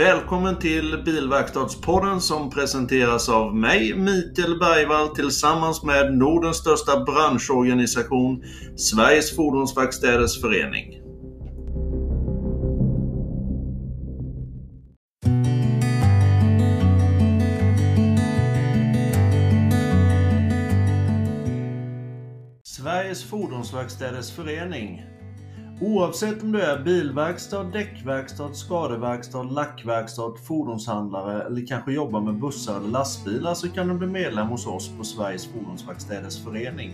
Välkommen till Bilverkstadspodden som presenteras av mig, Mikael Bergvall, tillsammans med Nordens största branschorganisation, Sveriges Fordonsverkstäders Förening. Sveriges Fordonsverkstäders Förening Oavsett om du är bilverkstad, däckverkstad, skadeverkstad, lackverkstad, fordonshandlare eller kanske jobbar med bussar eller lastbilar så kan du bli medlem hos oss på Sveriges Fordonsverkstäders Förening.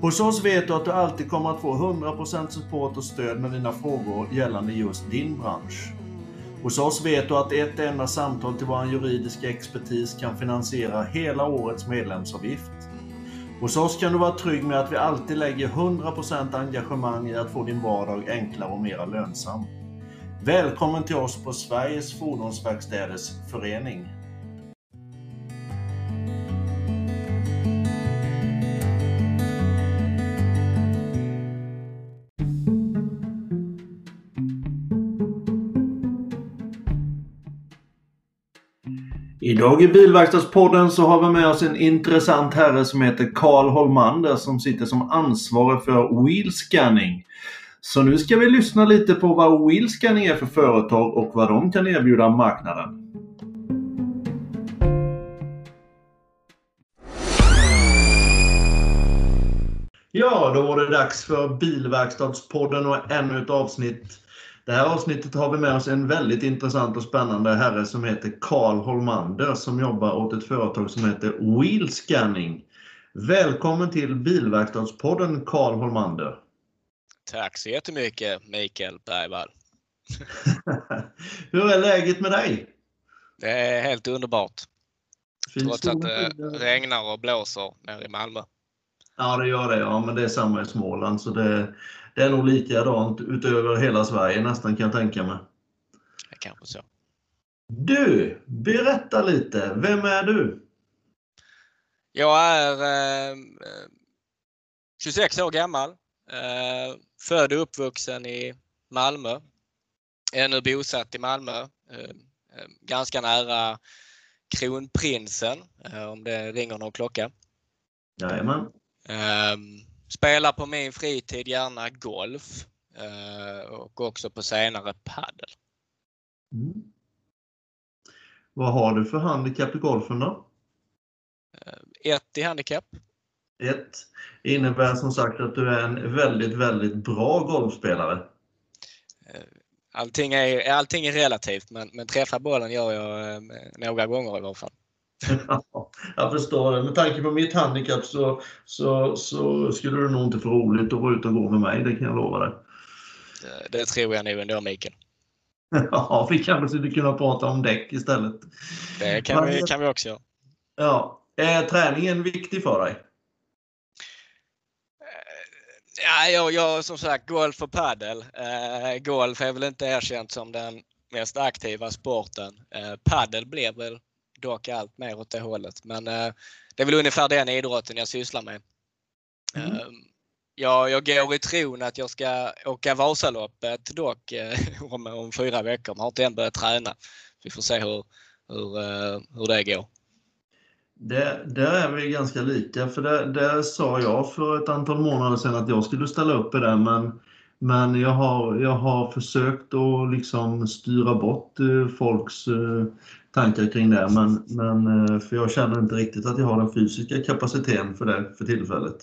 Hos oss vet du att du alltid kommer att få 100% support och stöd med dina frågor gällande just din bransch. Hos oss vet du att ett enda samtal till vår juridiska expertis kan finansiera hela årets medlemsavgift. Hos oss kan du vara trygg med att vi alltid lägger 100% engagemang i att få din vardag enklare och mer lönsam. Välkommen till oss på Sveriges Fordonsverkstäders Förening. Idag i Bilverkstadspodden så har vi med oss en intressant herre som heter Karl Holmander som sitter som ansvarig för Wheel Scanning. Så nu ska vi lyssna lite på vad Wheel Scanning är för företag och vad de kan erbjuda marknaden. Ja, då var det dags för Bilverkstadspodden och ännu ett avsnitt det här avsnittet har vi med oss en väldigt intressant och spännande herre som heter Karl Holmander som jobbar åt ett företag som heter Wheel Scanning. Välkommen till Bilverkstadspodden Karl Holmander. Tack så jättemycket Mikael Bergvall. Hur är läget med dig? Det är helt underbart. Finns Trots att det regnar och blåser nere i Malmö. Ja det gör det, ja men det är samma i Småland så det, det är nog likadant utöver hela Sverige nästan kan jag tänka mig. Kanske så. Du, berätta lite. Vem är du? Jag är eh, 26 år gammal. Eh, född och uppvuxen i Malmö. Är bosatt i Malmö. Eh, eh, ganska nära Kronprinsen, eh, om det ringer någon klocka. Jajamän. Spelar på min fritid gärna golf eh, och också på senare paddel. Mm. Vad har du för handikapp i golfen då? Eh, ett i handikapp. Ett innebär som sagt att du är en väldigt, väldigt bra golfspelare. Eh, allting är, allting är relativt men, men träffa bollen gör jag några gånger i varje fall. jag förstår det. Med tanke på mitt handikapp så, så, så skulle du nog inte få roligt att vara ute och gå med mig, det kan jag lova dig. Det, det tror jag nog ändå Mikael. Ja, vi kanske skulle kunna prata om däck istället. Det kan, Men, vi, kan vi också göra. Ja. Är träningen viktig för dig? Ja, jag, jag som sagt golf och padel. Eh, golf är väl inte erkänt som den mest aktiva sporten. Eh, padel blev väl dock allt mer åt det hållet. Men eh, det är väl ungefär den idrotten jag sysslar med. Mm. Eh, jag, jag går i tron att jag ska åka Vasaloppet dock eh, om, om fyra veckor. Jag har inte än börjat träna. Vi får se hur, hur, eh, hur det går. Det, där är vi ganska lika, för det, det sa jag för ett antal månader sedan att jag skulle ställa upp i det, men, men jag, har, jag har försökt att liksom styra bort folks tankar kring det. Men, men, eh, för jag känner inte riktigt att jag har den fysiska kapaciteten för det för tillfället.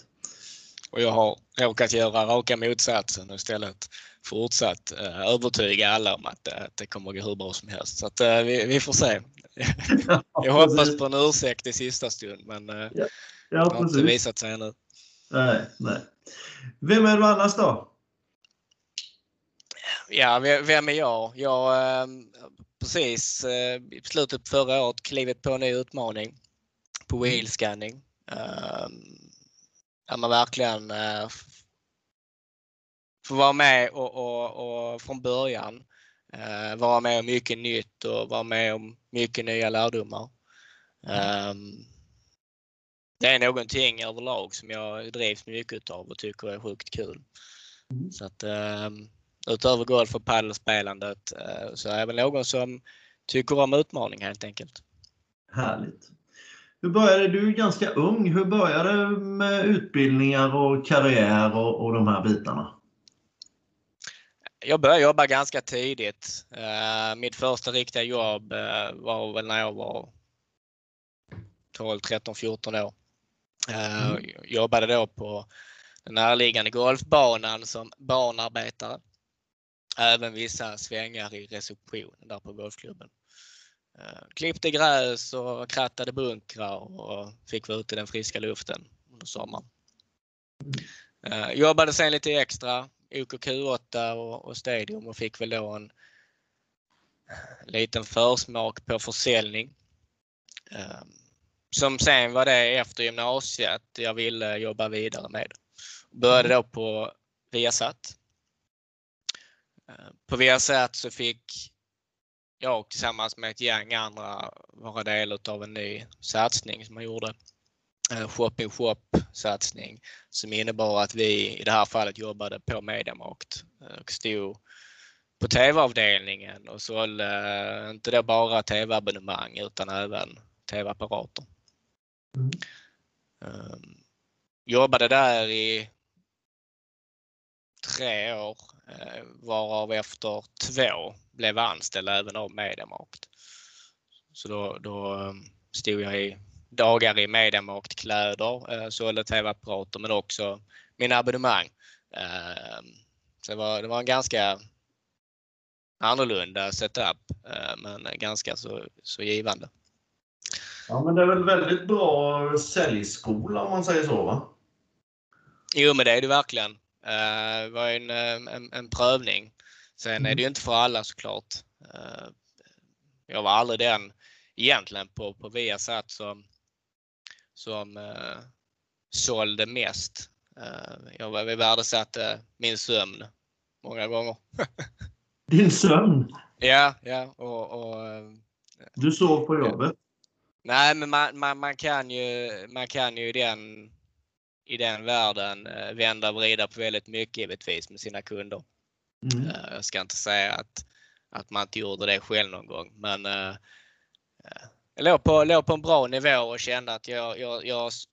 Och jag har råkat göra raka motsatsen och istället fortsatt uh, övertyga alla om att, uh, att det kommer att gå hur bra som helst. Så att, vi, vi, får se. jag hoppas på en ursäkt i sista stund men ja, ja, det har precis. inte visat sig ännu. Nej, nej. Vem är du annars då? Ja, vem är jag? Jag precis eh, i slutet på förra året klivit på en ny utmaning på mm. wheel scanning. Ehm, där man verkligen eh, får vara med och, och, och från början eh, vara med om mycket nytt och vara med om mycket nya lärdomar. Um, det är någonting överlag som jag drivs mycket av och tycker är sjukt kul. Mm. Så att, um, utöver golf och padelspelandet. Så är väl någon som tycker om utmaning helt enkelt. Härligt. Hur började du? ganska ung. Hur började du med utbildningar och karriär och, och de här bitarna? Jag började jobba ganska tidigt. Mitt första riktiga jobb var väl när jag var 12, 13, 14 år. Mm. Jobbade då på den närliggande golfbanan som barnarbetare. Även vissa svängar i receptionen där på golfklubben. Eh, klippte gräs och krattade bunkrar och fick vara ute i den friska luften under sommaren. Eh, jobbade sen lite extra, OKQ8 och Stadium och fick väl då en eh, liten försmak på försäljning. Som sen var det efter gymnasiet jag ville jobba vidare med. Började då på Viasat. På Viasat så fick jag tillsammans med ett gäng andra vara del utav en ny satsning som man gjorde. Shop-in-shop-satsning som innebar att vi i det här fallet jobbade på Mediamarkt och stod på TV-avdelningen och sålde inte då bara TV-abonnemang utan även TV-apparater. Jobbade där i tre år varav efter två blev anställd även av Mediamarkt. Då stod jag i dagar i Mediamarkt kläder, sålde TV-apparater men också mina abonnemang. Det var en ganska annorlunda setup men ganska så givande. Ja, men det är väl väldigt bra säljskola om man säger så va? Jo, men det är det verkligen. Det var en prövning. Sen är det ju inte för alla så klart. Jag var aldrig den egentligen på Viasat som sålde mest. Jag värdesatte min sömn många gånger. Din sömn? Ja. Du sov på jobbet? Nej, men man kan ju i den världen vända och vrida på väldigt mycket givetvis med sina kunder. Jag ska inte säga att man inte gjorde det själv någon gång, men jag låg på en bra nivå och kände att jag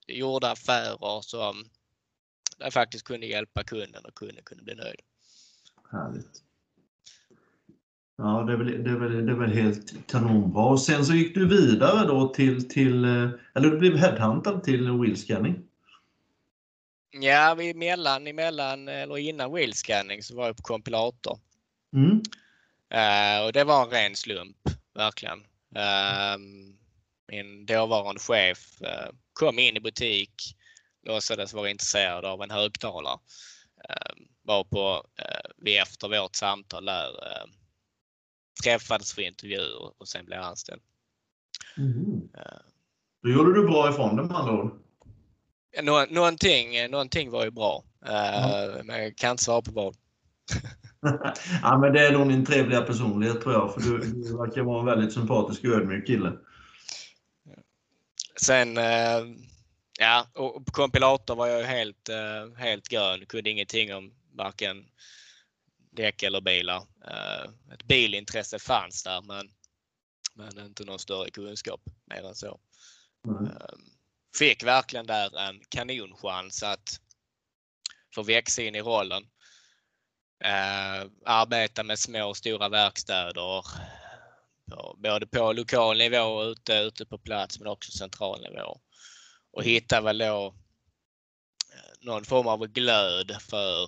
gjorde affärer som jag faktiskt kunde hjälpa kunden och kunden kunde bli nöjd. Härligt. Ja, det är väl helt kanonbra. Sen så gick du vidare då till, eller du blev headhuntad till Wheel Scanning? Ja, emellan eller innan Wheel Scanning så var jag på Compilator. Det var en ren slump, verkligen. Min dåvarande chef kom in i butik, låtsades vara intresserad av en högtalare. Varpå vi efter vårt samtal där träffades för intervju och sen blev jag anställd. Då gjorde du bra ifrån dig med andra ord? Någonting var ju bra. Jag kan inte svara på vad. Ja, men det är nog din trevliga personlighet tror jag, för du verkar vara en väldigt sympatisk och ödmjuk kille. Ja, och på Compilator var jag helt grön. Kunde ingenting om varken däck eller bilar. Ett bilintresse fanns där, men inte någon större kunskap mer än så. Fick verkligen där en kanonchans att få växa in i rollen. Eh, arbeta med små och stora verkstäder, både på lokal nivå och ute på plats, men också central nivå. Och Hitta väl då eh, någon form av glöd för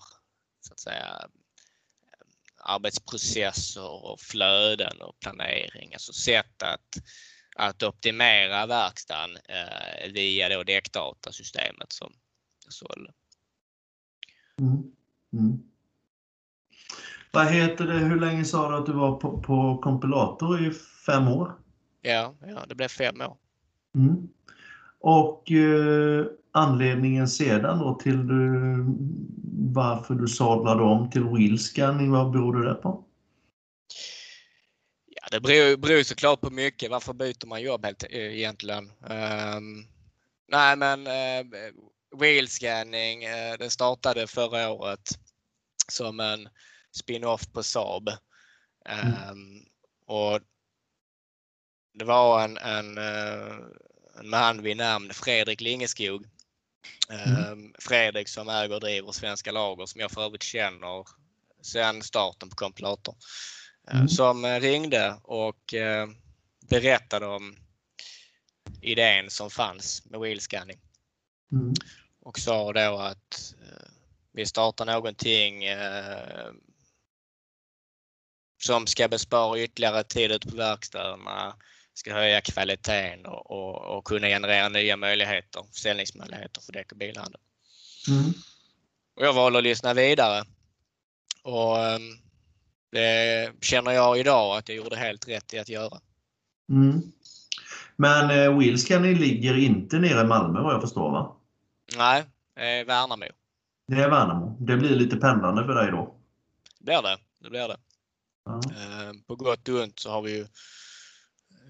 så att säga eh, arbetsprocesser och flöden och planering. Alltså sätt att optimera verkstaden via då däckdatasystemet som jag sålde. Vad heter det? Hur länge sa du att du var på Compilator? I fem år? Ja, det blev fem år. Anledningen sedan då till varför du sadlade om till Wheel Scanning, vad berodde det på? Det beror så klart på mycket. Varför byter man jobb egentligen? Nej, men Wheel Scanning, det startade förra året som en spin-off på Saab. Um, och det var en, en, en man vid namn Fredrik Lingeskog. Mm. Fredrik som äger och driver Svenska Lager som jag för övrigt känner sedan starten på Kompilator. Mm. Som ringde och berättade om idén som fanns med wheelscanning. Mm. Och sa då att eh, vi startar någonting eh, som ska bespara ytterligare tid ute på verkstäderna, ska höja kvaliteten och, och, och, kunna generera nya möjligheter, försäljningsmöjligheter för däck och bilhandel. Mm. Och jag valde att lyssna vidare. Och ehm, det känner jag idag att jag gjorde helt rätt i att göra. Mm. Men eh, Wheelscanning ligger inte nere i Malmö vad jag förstår va? Nej, eh, Värnamo. Det är Värnamo. Det blir lite pendlande för dig då? Det blir det. det, blir det. Ja. Eh, på gott och ont så har vi ju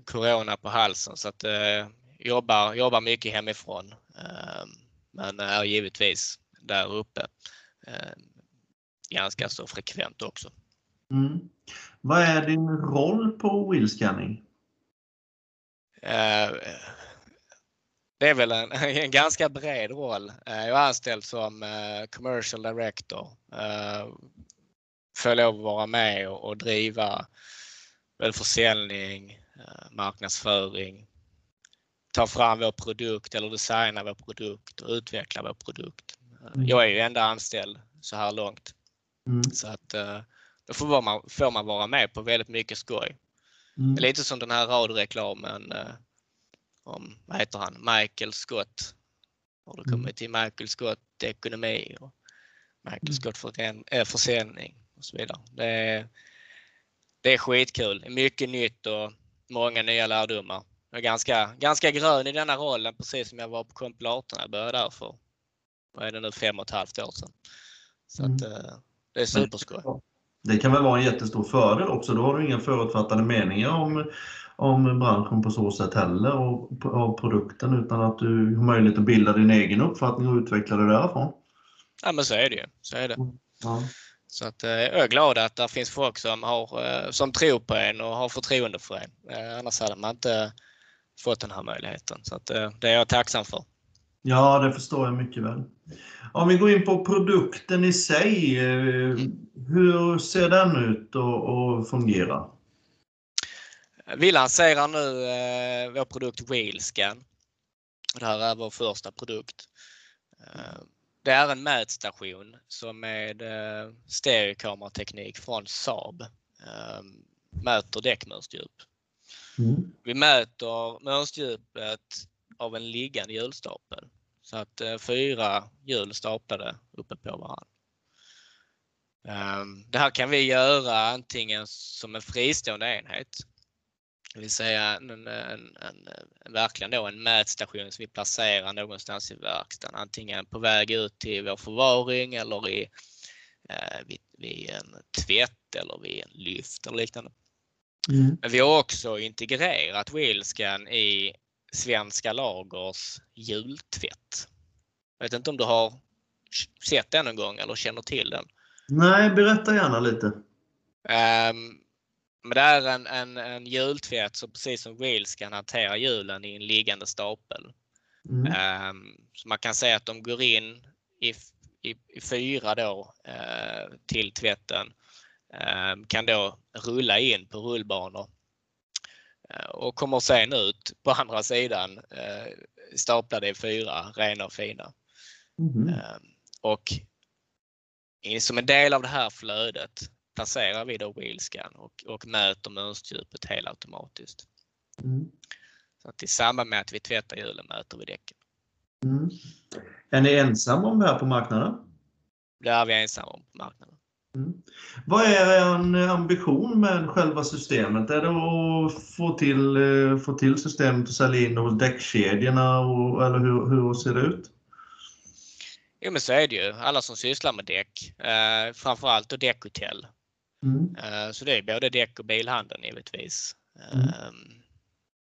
Corona på halsen så att eh, jobbar, jobbar mycket hemifrån. Eh, men är givetvis där uppe eh, ganska så frekvent också. Mm. Vad är din roll på Wheelscanning? Eh, det är väl en, en, ganska bred roll. Eh, jag är anställd som eh, commercial director. Får lov att vara med och driva väl försäljning, marknadsföring, ta fram vår produkt eller designa vår produkt och utveckla vår produkt. Mm. Jag är ju enda anställd så här långt. Mm. Så att då får man, får man vara med på väldigt mycket skoj. Mm. Lite som den här radioreklamen eh, om, vad heter han, Michael Scott. Har du mm. kommit till Michael Scott ekonomi och Michael mm. Scott för, äh, försäljning och så vidare. Det är, det är skitkul. Mycket nytt och många nya lärdomar. Jag är ganska, ganska grön i denna rollen precis som jag var på kompilatorn. Jag började där för, vad är det nu, fem och ett halvt år sedan. Så att, mm. Eh, det är superskoj. Det kan väl vara en jättestor fördel också. Då har du inga förutfattade meningar om, om branschen på så sätt heller och av produkten utan att du har möjlighet att bilda din egen uppfattning och utveckla det därifrån. Ja men så är det ju. Så är det. Ja. Så att, eh, jag är glad att det finns folk som, har, eh, som tror på en och har förtroende för en. Eh, annars hade man inte fått den här möjligheten. Så att, det är jag tacksam för. Ja, det förstår jag mycket väl. Om vi går in på produkten i sig. Hur ser den ut och, och fungerar? Vi lanserar nu eh, vår produkt Wheelscan. Det här är vår första produkt. Eh, det är en mätstation som med eh, stereokamerateknik från Saab eh, mäter däckmönsterdjup. Mm. Vi mäter mönsterdjupet av en liggande hjulstapel. Så att eh, fyra hjul staplade uppe på varandra. Ehm, det här kan vi göra antingen som en fristående enhet, det vill säga en, en, en, en, verkligen då en mätstation som vi placerar någonstans i verkstaden, antingen på väg ut till vår förvaring eller i, eh, vid, vid, en tvätt eller vid en lyft eller liknande. Mm. Men vi har också integrerat Wheelscan i Svenska Lagers jultvätt. Jag vet inte om du har sett den någon gång eller känner till den? Nej, berätta gärna lite. Um, men det är en, en, en hjultvätt som precis som Wheels kan hantera hjulen i en liggande stapel. Mm. Um, så man kan säga att de går in i, i, i fyra då uh, till tvätten. Um, kan då rulla in på rullbanor och kommer sen ut på andra sidan uh, staplade i fyra, rena och fina. Mm. Och som en del av det här flödet placerar vi då wheelscan och, och mäter mönsterdjupet helt automatiskt. Mm. Så att I samband med att vi tvättar hjulen mäter vi däcken. Mm. Är ni ensamma om det här på marknaden? Det är vi ensamma om på marknaden. Mm. Vad är er ambition med själva systemet? Är det att få till, eh, få till systemet och sälja in hos däckkedjorna och, eller hur, hur ser det ut? Jo men så är det ju. Alla som sysslar med däck. Eh, framförallt då däckhotell. Mm. Eh, så det är både däck och bilhandeln givetvis. Mm. Eh,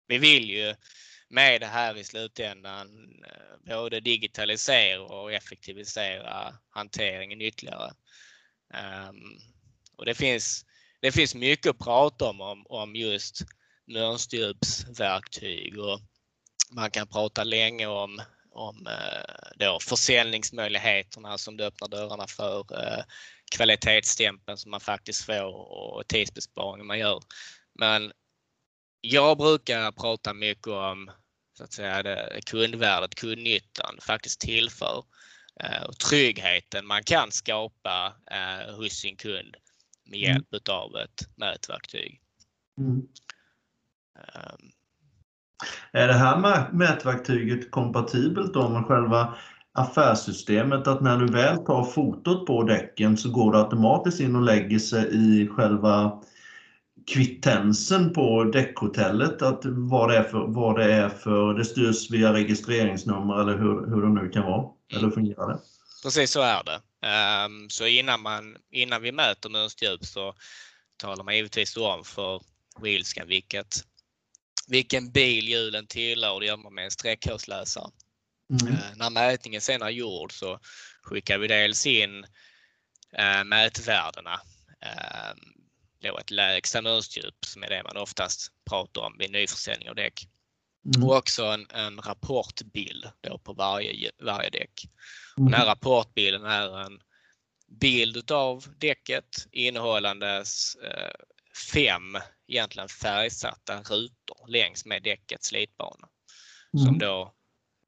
vi vill ju med det här i slutändan eh, både digitalisera och effektivisera hanteringen ytterligare. Ehm, och det finns, det finns mycket att prata om, om, om just mönsterdjupsverktyg och man kan prata länge om, om eh, då försäljningsmöjligheterna som det öppnar dörrarna för, eh, kvalitetsstämpeln som man faktiskt får och tidsbesparingen man gör. Men jag brukar prata mycket om så att säga, det, kundvärdet, kundnyttan faktiskt tillför eh, och tryggheten man kan skapa eh, hos sin kund med mm. hjälp av ett mätverktyg. Mm. Um, är det här mätverktyget kompatibelt då med själva affärssystemet att när du väl tar fotot på däcken så går det automatiskt in och lägger sig i själva kvittensen på däckhotellet, att vad det är för, vad det, är för det styrs via registreringsnummer eller hur, hur det nu kan vara? Eller hur fungerar det? Precis så är det. Um, så innan, man, innan vi mäter mönsterdjup så talar man givetvis om för Wheelscan vilket, vilken bil hjulen tillhör. Det gör man med en streckkodsläsare. Mm. Uh, när mätningen sen är gjord så skickar vi dels in uh, mätvärdena. Då ett lägsta mönsterdjup som är det man oftast pratar om vid nyförsäljning av däck. Mm. Och också en, en rapportbild på varje, varje däck. Mm. Den här rapportbilden är en bild av däcket innehållandes eh, fem egentligen färgsatta rutor längs med däckets slitbana. Mm. Som då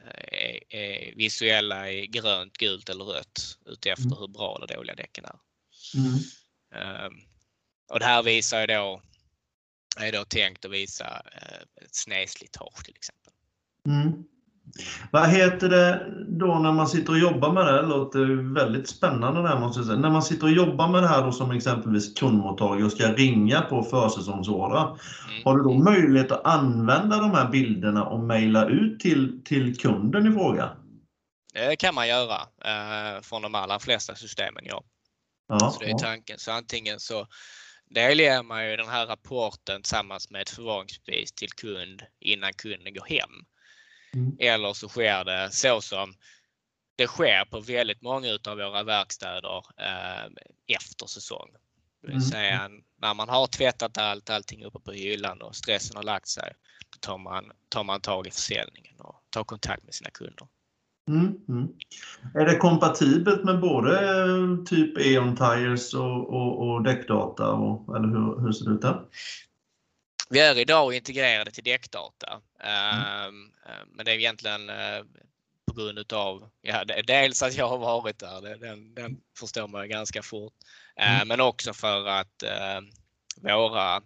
eh, är, är, visuella i grönt, gult eller rött utefter mm. hur bra eller dåliga däcken är. Um, och det här visar då, är då tänkt att visa eh, ett snedslitage till exempel. Mm. Vad heter det då när man sitter och jobbar med det? Det låter väldigt spännande det här måste jag säga. När man sitter och jobbar med det här då som exempelvis kundmottagare och ska ringa på försäsongsorder. Mm. Har du då möjlighet att använda de här bilderna och mejla ut till, till kunden i fråga? Det kan man göra eh, från de allra flesta systemen, ja. ja så det är tanken. Så antingen så delger man ju den här rapporten tillsammans med ett förvaringsbevis till kund innan kunden går hem. Mm. Eller så sker det så som det sker på väldigt många av våra verkstäder eh, efter säsong. Det vill mm. säga när man har tvättat allt, allting uppe på hyllan och stressen har lagt sig, då tar man, tar man tag i försäljningen och tar kontakt med sina kunder. Mm, mm. Är det kompatibelt med både eh, typ E.ON Tires och, och, och däckdata? Och, eller hur, hur ser det ut där? Vi är idag integrerade till däckdata. Mm. Um, men det är egentligen uh, på grund utav, ja, dels att jag har varit där, den, den förstår man ganska fort. Uh, men också för att uh, våra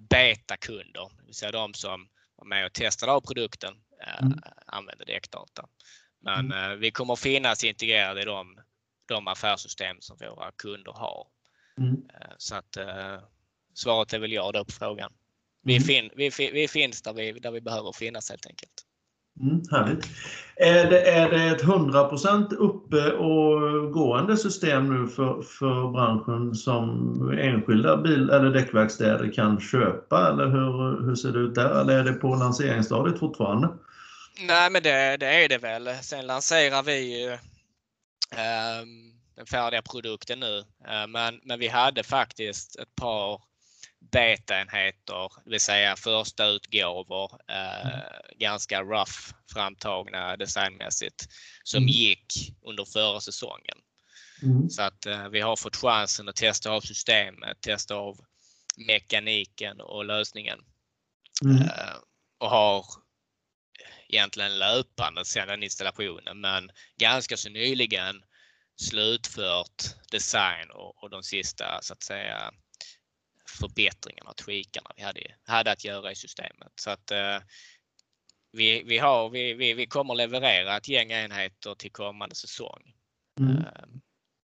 betakunder, det vill säga de som var med och testade av produkten, mm. använder däckdata. Men mm. vi kommer finnas integrerade i de, de affärssystem som våra kunder har. Mm. Så att svaret är väl ja då på frågan. Vi, mm. fin, vi, vi finns där vi, där vi behöver finnas helt enkelt. Mm, härligt. Är det, är det ett 100% uppe och gående system nu för, för branschen som enskilda bil eller däckverkstäder kan köpa? Eller hur, hur ser det ut där? Eller är det på lanseringsstadiet fortfarande? Nej, men det, det är det väl. Sen lanserar vi ju eh, den färdiga produkten nu. Eh, men, men vi hade faktiskt ett par betaenheter, det vill säga första utgåvor, eh, mm. ganska rough framtagna designmässigt, som mm. gick under förra säsongen. Mm. Så att eh, vi har fått chansen att testa av systemet, testa av mekaniken och lösningen. Mm. Eh, och har egentligen löpande sedan installationen men ganska så nyligen slutfört design och, och de sista så att säga förbättringarna och tweakarna vi hade, hade att göra i systemet. Så att eh, vi, vi, har, vi, vi, vi kommer leverera ett gäng enheter till kommande säsong. Mm. Eh,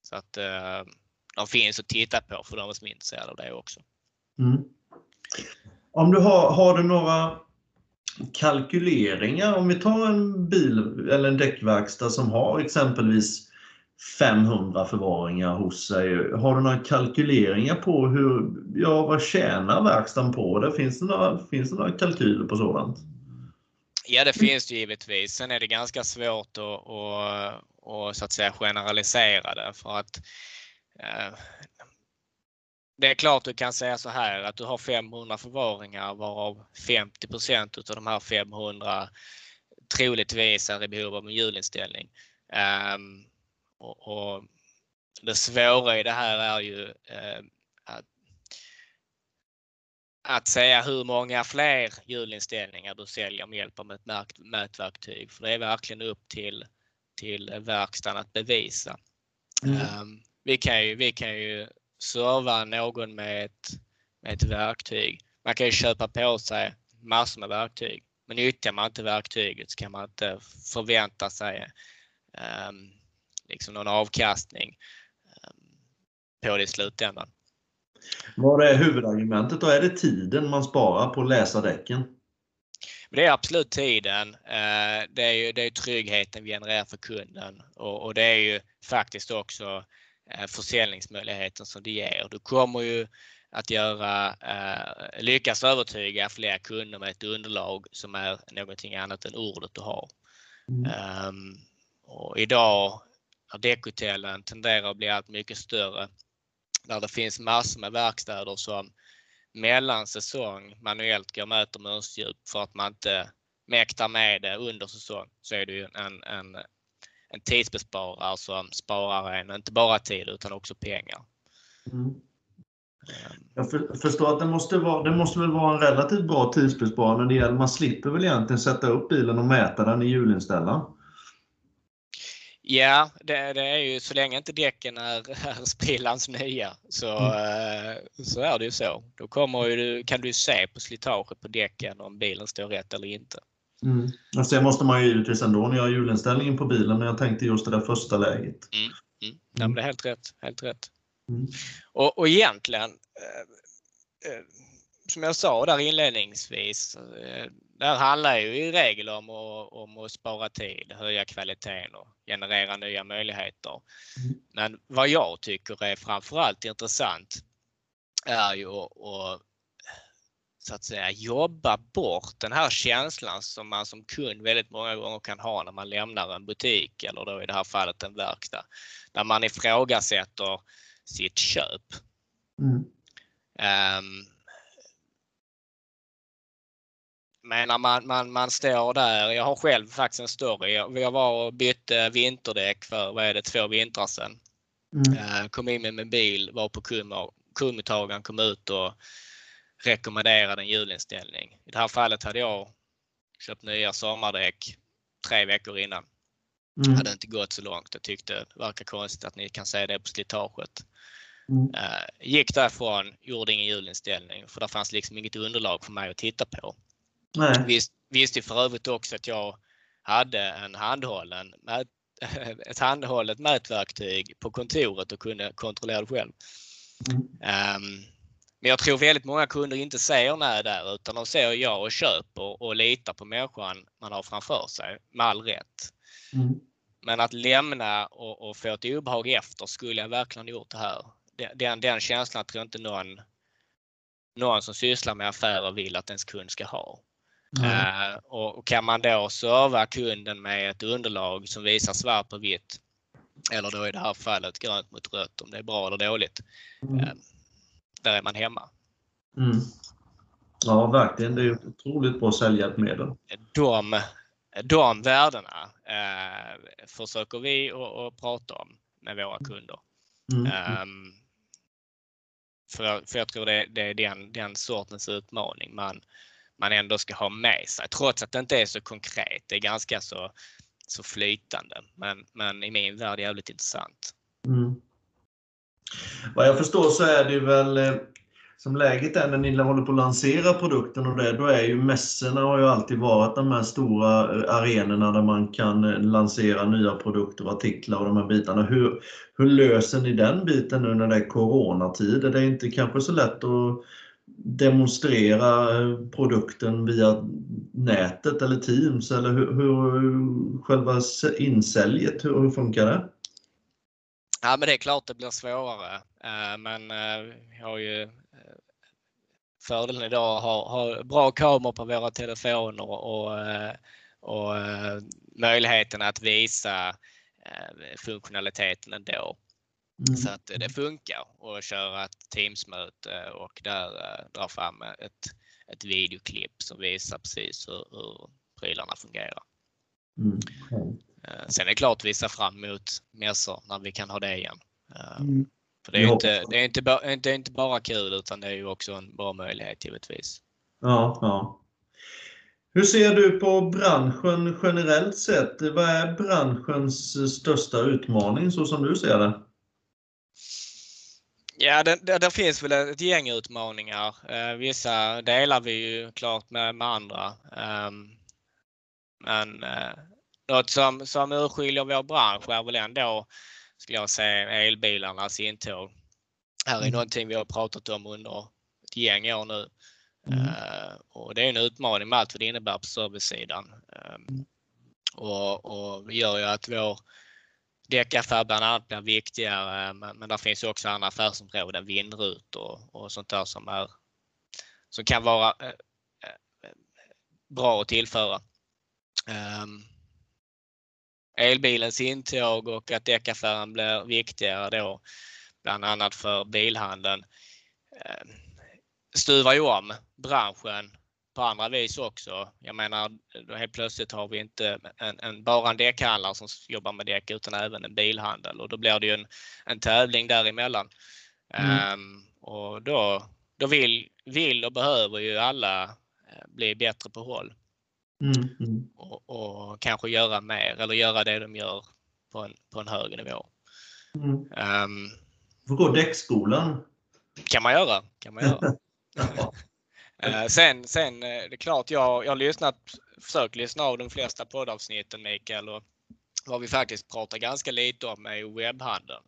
så att eh, de finns att titta på för de som är intresserade av det också. Mm. Om du har, har du några kalkyleringar, om vi tar en bil eller en däckverkstad som har exempelvis 500 förvaringar hos sig. Har du några kalkyleringar på hur, ja vad tjänar verkstaden på det? Finns det några, finns det några kalkyler på sådant? Ja det finns det givetvis. Sen är det ganska svårt att, att, att, så att säga generalisera det för att eh, det är klart du kan säga så här att du har 500 förvaringar varav 50% av de här 500 troligtvis är i behov av en hjulinställning. Um, och, och, det svåra i det här är ju uh, att, att säga hur många fler hjulinställningar du säljer med hjälp av ett mätverktyg. För det är verkligen upp till, till verkstaden att bevisa. Mm. Um, vi, kan ju, vi kan ju serva någon med ett, med ett verktyg. Man kan ju köpa på sig massor med verktyg. Men nyttjar man inte verktyget så kan man inte förvänta sig um, liksom någon avkastning um, på det i slutändan. Vad är huvudargumentet då? Är det tiden man sparar på att läsa däcken? Det är absolut tiden. Eh, det är ju det är tryggheten vi genererar för kunden och, och det är ju faktiskt också eh, försäljningsmöjligheten som det ger. Du kommer ju att göra, eh, lyckas övertyga fler kunder med ett underlag som är någonting annat än ordet du har. Mm. Um, och idag när däckhotellen tenderar att bli allt mycket större där det finns massor med verkstäder som mellan säsong manuellt går och mäter mönsterdjup för att man inte mäktar med det under säsong så är det ju en, en, en tidsbesparare som sparar en inte bara tid utan också pengar. Mm. Jag förstår att det måste, vara, det måste väl vara en relativt bra tidsbesparing när det gäller, man slipper väl egentligen sätta upp bilen och mäta den i hjulinställaren? Ja, det, det, är ju så länge inte däcken är, är sprillans nya så, mm. Eh, så är det ju så. Då kommer ju, kan du se på slitaget på däcken om bilen står rätt eller inte. Mm. Och sen måste man ju givetvis ändå göra hjulinställningen på bilen, men jag tänkte just det där första läget. Mm. Mm. Ja, men det är helt rätt. Helt rätt. Mm. Och, och egentligen, eh, eh, som jag sa där inledningsvis, eh, det här handlar ju i regel om att, om att spara tid, höja kvaliteten och generera nya möjligheter. Mm. Men vad jag tycker är framförallt intressant är ju att så att säga jobba bort den här känslan som man som kund väldigt många gånger kan ha när man lämnar en butik eller då i det här fallet en verkstad. Där man ifrågasätter sitt köp. Mm. Um, men när man, man, man står där, jag har själv faktiskt en story. Jag var och bytte vinterdäck för, vad är det, två vintrar sedan. Mm. Uh, kom in med min bil, var på kundmottagaren, kom ut och rekommenderade en hjulinställning. I det här fallet hade jag köpt nya sommardäck tre veckor innan. Mm. Hade inte gått så långt. Jag tyckte det verkar konstigt att ni kan se det på slitaget. Mm. Uh, gick därifrån, gjorde ingen hjulinställning för det fanns liksom inget underlag för mig att titta på. Nej. Visst, visste för övrigt också att jag hade en handhållen ett handhållet mätverktyg på kontoret och kunde kontrollera det själv. Mm. Um, men jag tror väldigt många kunder inte säger nej där utan de säger ja och köper och litar på människan man har framför sig med all rätt. Mm. Men att lämna och, och, få ett obehag efter skulle jag verkligen gjort det här. Den, den känslan tror jag inte någon, någon som sysslar med affärer vill att ens kund ska ha. Mm. Uh, och, och, kan man då serva kunden med ett underlag som visar svart på vitt eller då i det här fallet grönt mot rött om det är bra eller dåligt. Mm. Uh, där är man hemma. Mm. Ja, verkligen. Det är ett otroligt bra säljhjälpmedel. De, de värdena eh, försöker vi att prata om med våra kunder. Mm. Um, för, för jag tror det, det är den, den sortens utmaning man, man ändå ska ha med sig. Trots att det inte är så konkret. Det är ganska så, så flytande. Men, men i min värld jävligt intressant. Mm. Vad jag förstår så är det väl eh, som läget är när ni håller på att lansera produkten och det, då är ju mässorna har ju alltid varit de här stora eh, arenorna där man kan eh, lansera nya produkter och artiklar och de här bitarna. Hur, hur löser ni den biten nu när det är coronatider? Det är inte kanske så lätt att demonstrera produkten via nätet eller Teams eller hur, hur själva insäljet, hur, hur funkar det? Ja, men det är klart det blir svårare. Eh, men eh, vi har ju eh, fördelen idag att ha, ha bra kameror på våra telefoner och, och möjligheten att visa funktionaliteten ändå. Mm. Så att det funkar att köra ett Teamsmöte och där dra fram ett, ett videoklipp som visar precis hur, hur prylarna fungerar. Mm. Sen är det klart vi ser fram emot mässor när vi kan ha det igen. Mm. För det är, inte, det, är inte, det är inte bara kul utan det är ju också en bra möjlighet givetvis. Ja, ja. Hur ser du på branschen generellt sett? Vad är branschens största utmaning så som du ser det? Ja, det, det, det finns väl ett gäng utmaningar. Eh, vissa delar vi ju klart med, med andra. Um, men eh, något som, som urskiljer vår bransch är väl ändå, skulle jag säga, elbilarnas intåg. Här är mm. någonting vi har pratat om under ett gäng år nu. Mm. Uh, och det är en utmaning med allt vad det innebär på servicesidan. Um, och, och det gör ju att vår däckaffär bland annat blir viktigare men, men där finns också andra affärsområden, vindrutor och, och sånt där som, är, som kan vara eh, eh, bra att tillföra. Um, elbilens intåg och att däckaffären blir viktigare då bland annat för bilhandeln ehm, stuvar ju om branschen på andra vis också. Jag menar, helt plötsligt har vi inte en, en, bara en däckhandlare som jobbar med däck utan även en bilhandel och då blir det ju en, en tävling däremellan. Mm. Um, och då, då vill, vill och behöver ju alla eh, bli bättre på håll. Mm, mm. Och, och, kanske göra mer eller göra det de gör på en, på en högre nivå. Mm. Um, får gå däckskolan. kan man göra. Kan man göra. Mm. sen, sen eh, det är klart, jag, jag har lyssnat, försökt lyssna av de flesta poddavsnitten Mikael och vad vi faktiskt pratar ganska lite om är webbhandeln.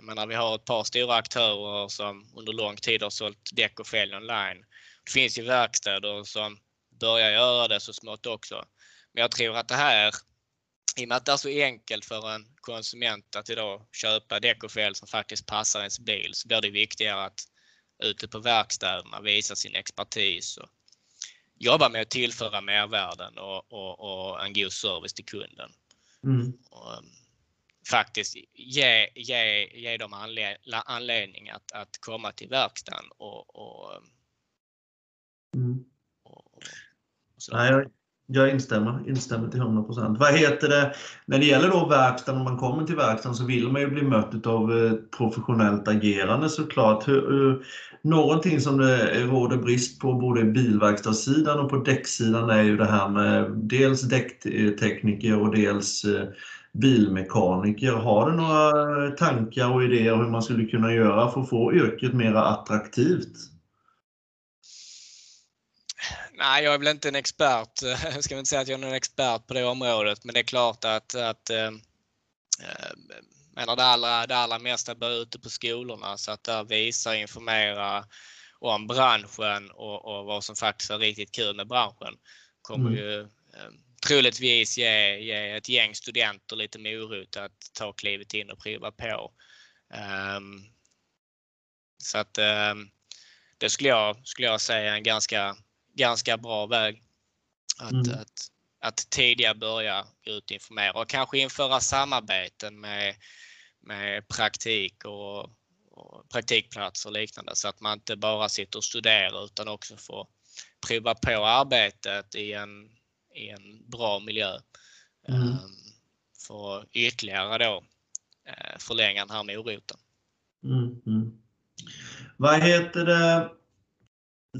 Men vi har ett par stora aktörer som under lång tid har sålt däck och fälg online. Det finns ju verkstäder som börjar göra det så smått också. Men jag tror att det här, i och med att det är så enkelt för en konsument att idag köpa däck och fälg som faktiskt passar ens bil så blir det viktigare att ute på verkstäderna visa sin expertis och jobba med att tillföra mervärden och, och, och en god service till kunden. Mm. Och, um, faktiskt ge, ge, ge dem anled, anledning att, att komma till verkstaden och, och, um, mm. och Nej, jag, jag instämmer, instämmer till 100% Vad heter det, när det gäller då verkstaden, om man kommer till verkstaden så vill man ju bli mött av eh, professionellt agerande såklart. Hur, hur, någonting som det råder brist på både bilverkstadssidan och på däcksidan är ju det här med dels däcktekniker och dels eh, bilmekaniker. Har du några tankar och idéer hur man skulle kunna göra för att få yrket mer attraktivt? Nej, jag är väl inte en expert. Jag ska inte säga att jag är en expert på det området, men det är klart att, att äh, menar det, allra, det allra mesta börjar ute på skolorna så att där visa och informera om branschen och, och, vad som faktiskt är riktigt kul med branschen kommer mm. ju eh, troligtvis ge, ge ett gäng studenter lite morot att ta klivet in och prova på. Um, så att um, det skulle jag, skulle jag säga är en ganska ganska bra väg att, mm. att, att tidigare börja ut och informera och kanske införa samarbeten med, med praktik och, och praktikplatser och liknande så att man inte bara sitter och studerar utan också får prova på arbetet i en, i en bra miljö. Mm. Um, för att ytterligare då uh, förlänga den här moroten. Mm, mm. Vad heter det?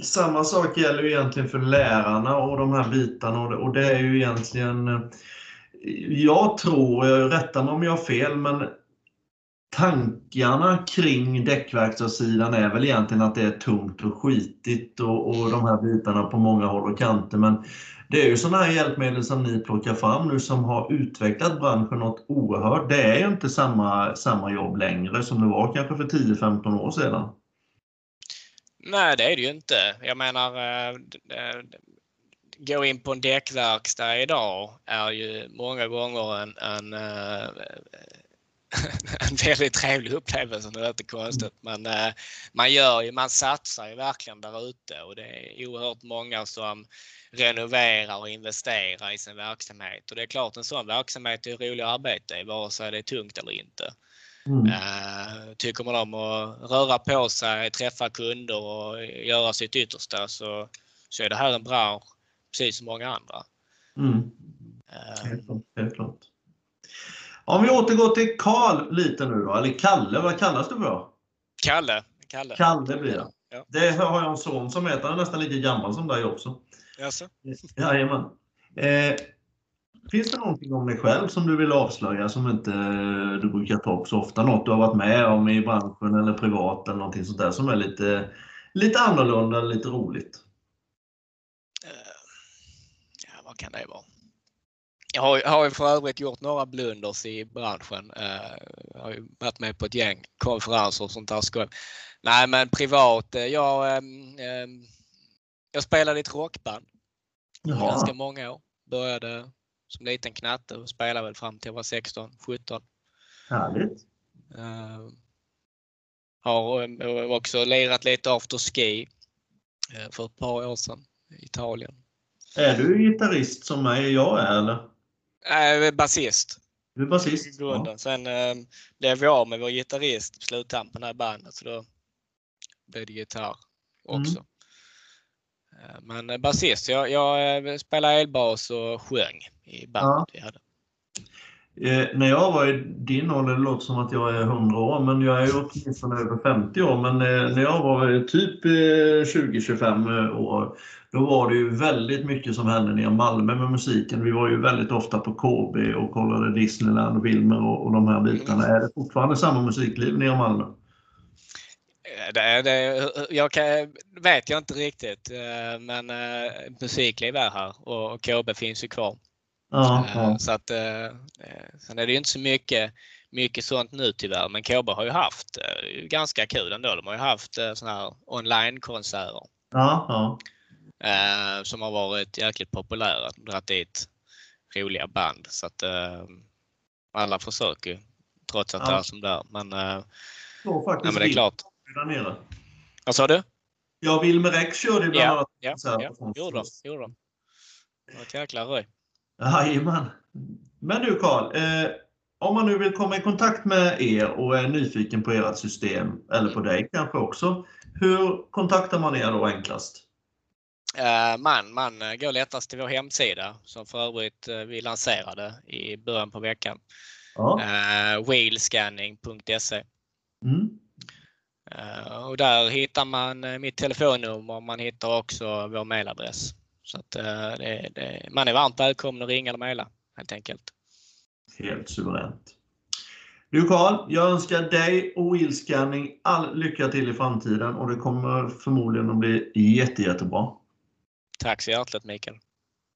Samma sak gäller ju egentligen för lärarna och de här bitarna och det, är ju egentligen eh, Jag tror, rätta mig om jag har fel, men tankarna kring däckverkstadssidan är väl egentligen att det är tungt och skitigt och, och de här bitarna på många håll och kanter. Men det är ju sådana här hjälpmedel som ni plockar fram nu som har utvecklat branschen något oerhört. Det är ju inte samma, samma jobb längre som det var kanske för 10-15 år sedan. Nej, det är det ju inte. Jag menar, eh, gå in på en däckverkstad idag är ju många gånger en, en, eh, en väldigt trevlig upplevelse. Det låter konstigt men eh, man gör ju, man satsar ju verkligen där ute och det är oerhört många som renoverar och investerar i sin verksamhet. Och det är klart en sån verksamhet är rolig att arbeta i vare sig det är tungt eller inte. Mm. Uh, tycker man om att röra på sig, träffa kunder och göra sitt yttersta så, så är det här en bransch precis som många andra. Mm. Uh, helt, klart, helt klart. Om vi återgår till Karl lite nu då, eller Kalle, vad kallas du för? Kalle. Kalle, Kalle blir det. Ja. Det har jag en son som heter, han är nästan lika gammal som dig också. Jaså? Jajamän. Eh, finns det någonting om dig själv som du vill avslöja som inte du brukar ta upp så ofta? Något du har varit med om i branschen eller privat eller någonting sånt där som är lite, lite annorlunda lite roligt? Uh, ja, vad kan det vara? Jag har, har ju för övrigt gjort några blunders i branschen. Uh, jag har ju varit med på ett gäng konferenser och sånt där skoj. Nej men privat, eh, jag, um, jag spelade i ett rockband Jaha. ganska många år. Började som liten knatte och spelade väl fram till jag var 16, 17. Härligt. Uh, har också lirat lite afterski uh, för ett par år sedan i Italien. Är du gitarrist som mig, jag är eller? Jag är basist. Du är basist? Ja. Sen uh, blev vi av med vår gitarrist på sluttampen här i bandet så då blev det gitarr också. Mm. Men basist, jag, jag spelade elbas och sjöng i bandet ja. Eh, när jag var i din ålder, det låter som att jag är 100 år, men jag är åtminstone över 50 år. Men eh, när jag var typ 20-25 eh, år, då var det ju väldigt mycket som hände nere i Malmö med musiken. Vi var ju väldigt ofta på KB och kollade Disneyland och filmer och, och de här bitarna. Mm. Är det fortfarande samma musikliv nere i Malmö? Eh, det, det, jag kan, vet jag inte riktigt, eh, men eh, musikliv är här och, KB finns ju kvar. Ja, ja. Så att, sen är det ju inte så mycket, mycket sånt nu tyvärr, men KB har ju haft ganska kul ändå. De har ju haft såna här online-konserter. Som har varit jäkligt populära. Dragit dit roliga band. Så att alla försöker trots att ja. det är som det är. Men, ja, men det är klart där nere. Vad sa du? Ja, Wilmer X körde bland annat. Ja, ja, ja. gjorde de. Gjorde de. Det var ett jäkla röj. Jajamän. Men du Karl, eh, om man nu vill komma i kontakt med er och är nyfiken på ert system, eller på dig kanske också, hur kontaktar man er då enklast? Uh, man, man går lättast till vår hemsida som för övrigt uh, vi lanserade i början på veckan. Ja. Uh, wheelscanning.se. Mm. Eh, och där hittar man eh, mitt telefonnummer och man hittar också vår mailadress. Så att eh, det, det, man är varmt välkommen att ringa eller mejla helt enkelt. Helt suveränt. Du Karl, jag önskar dig och Wheelscanning all lycka till i framtiden och det kommer förmodligen att bli jätte, jättebra. Tack så hjärtligt Mikael.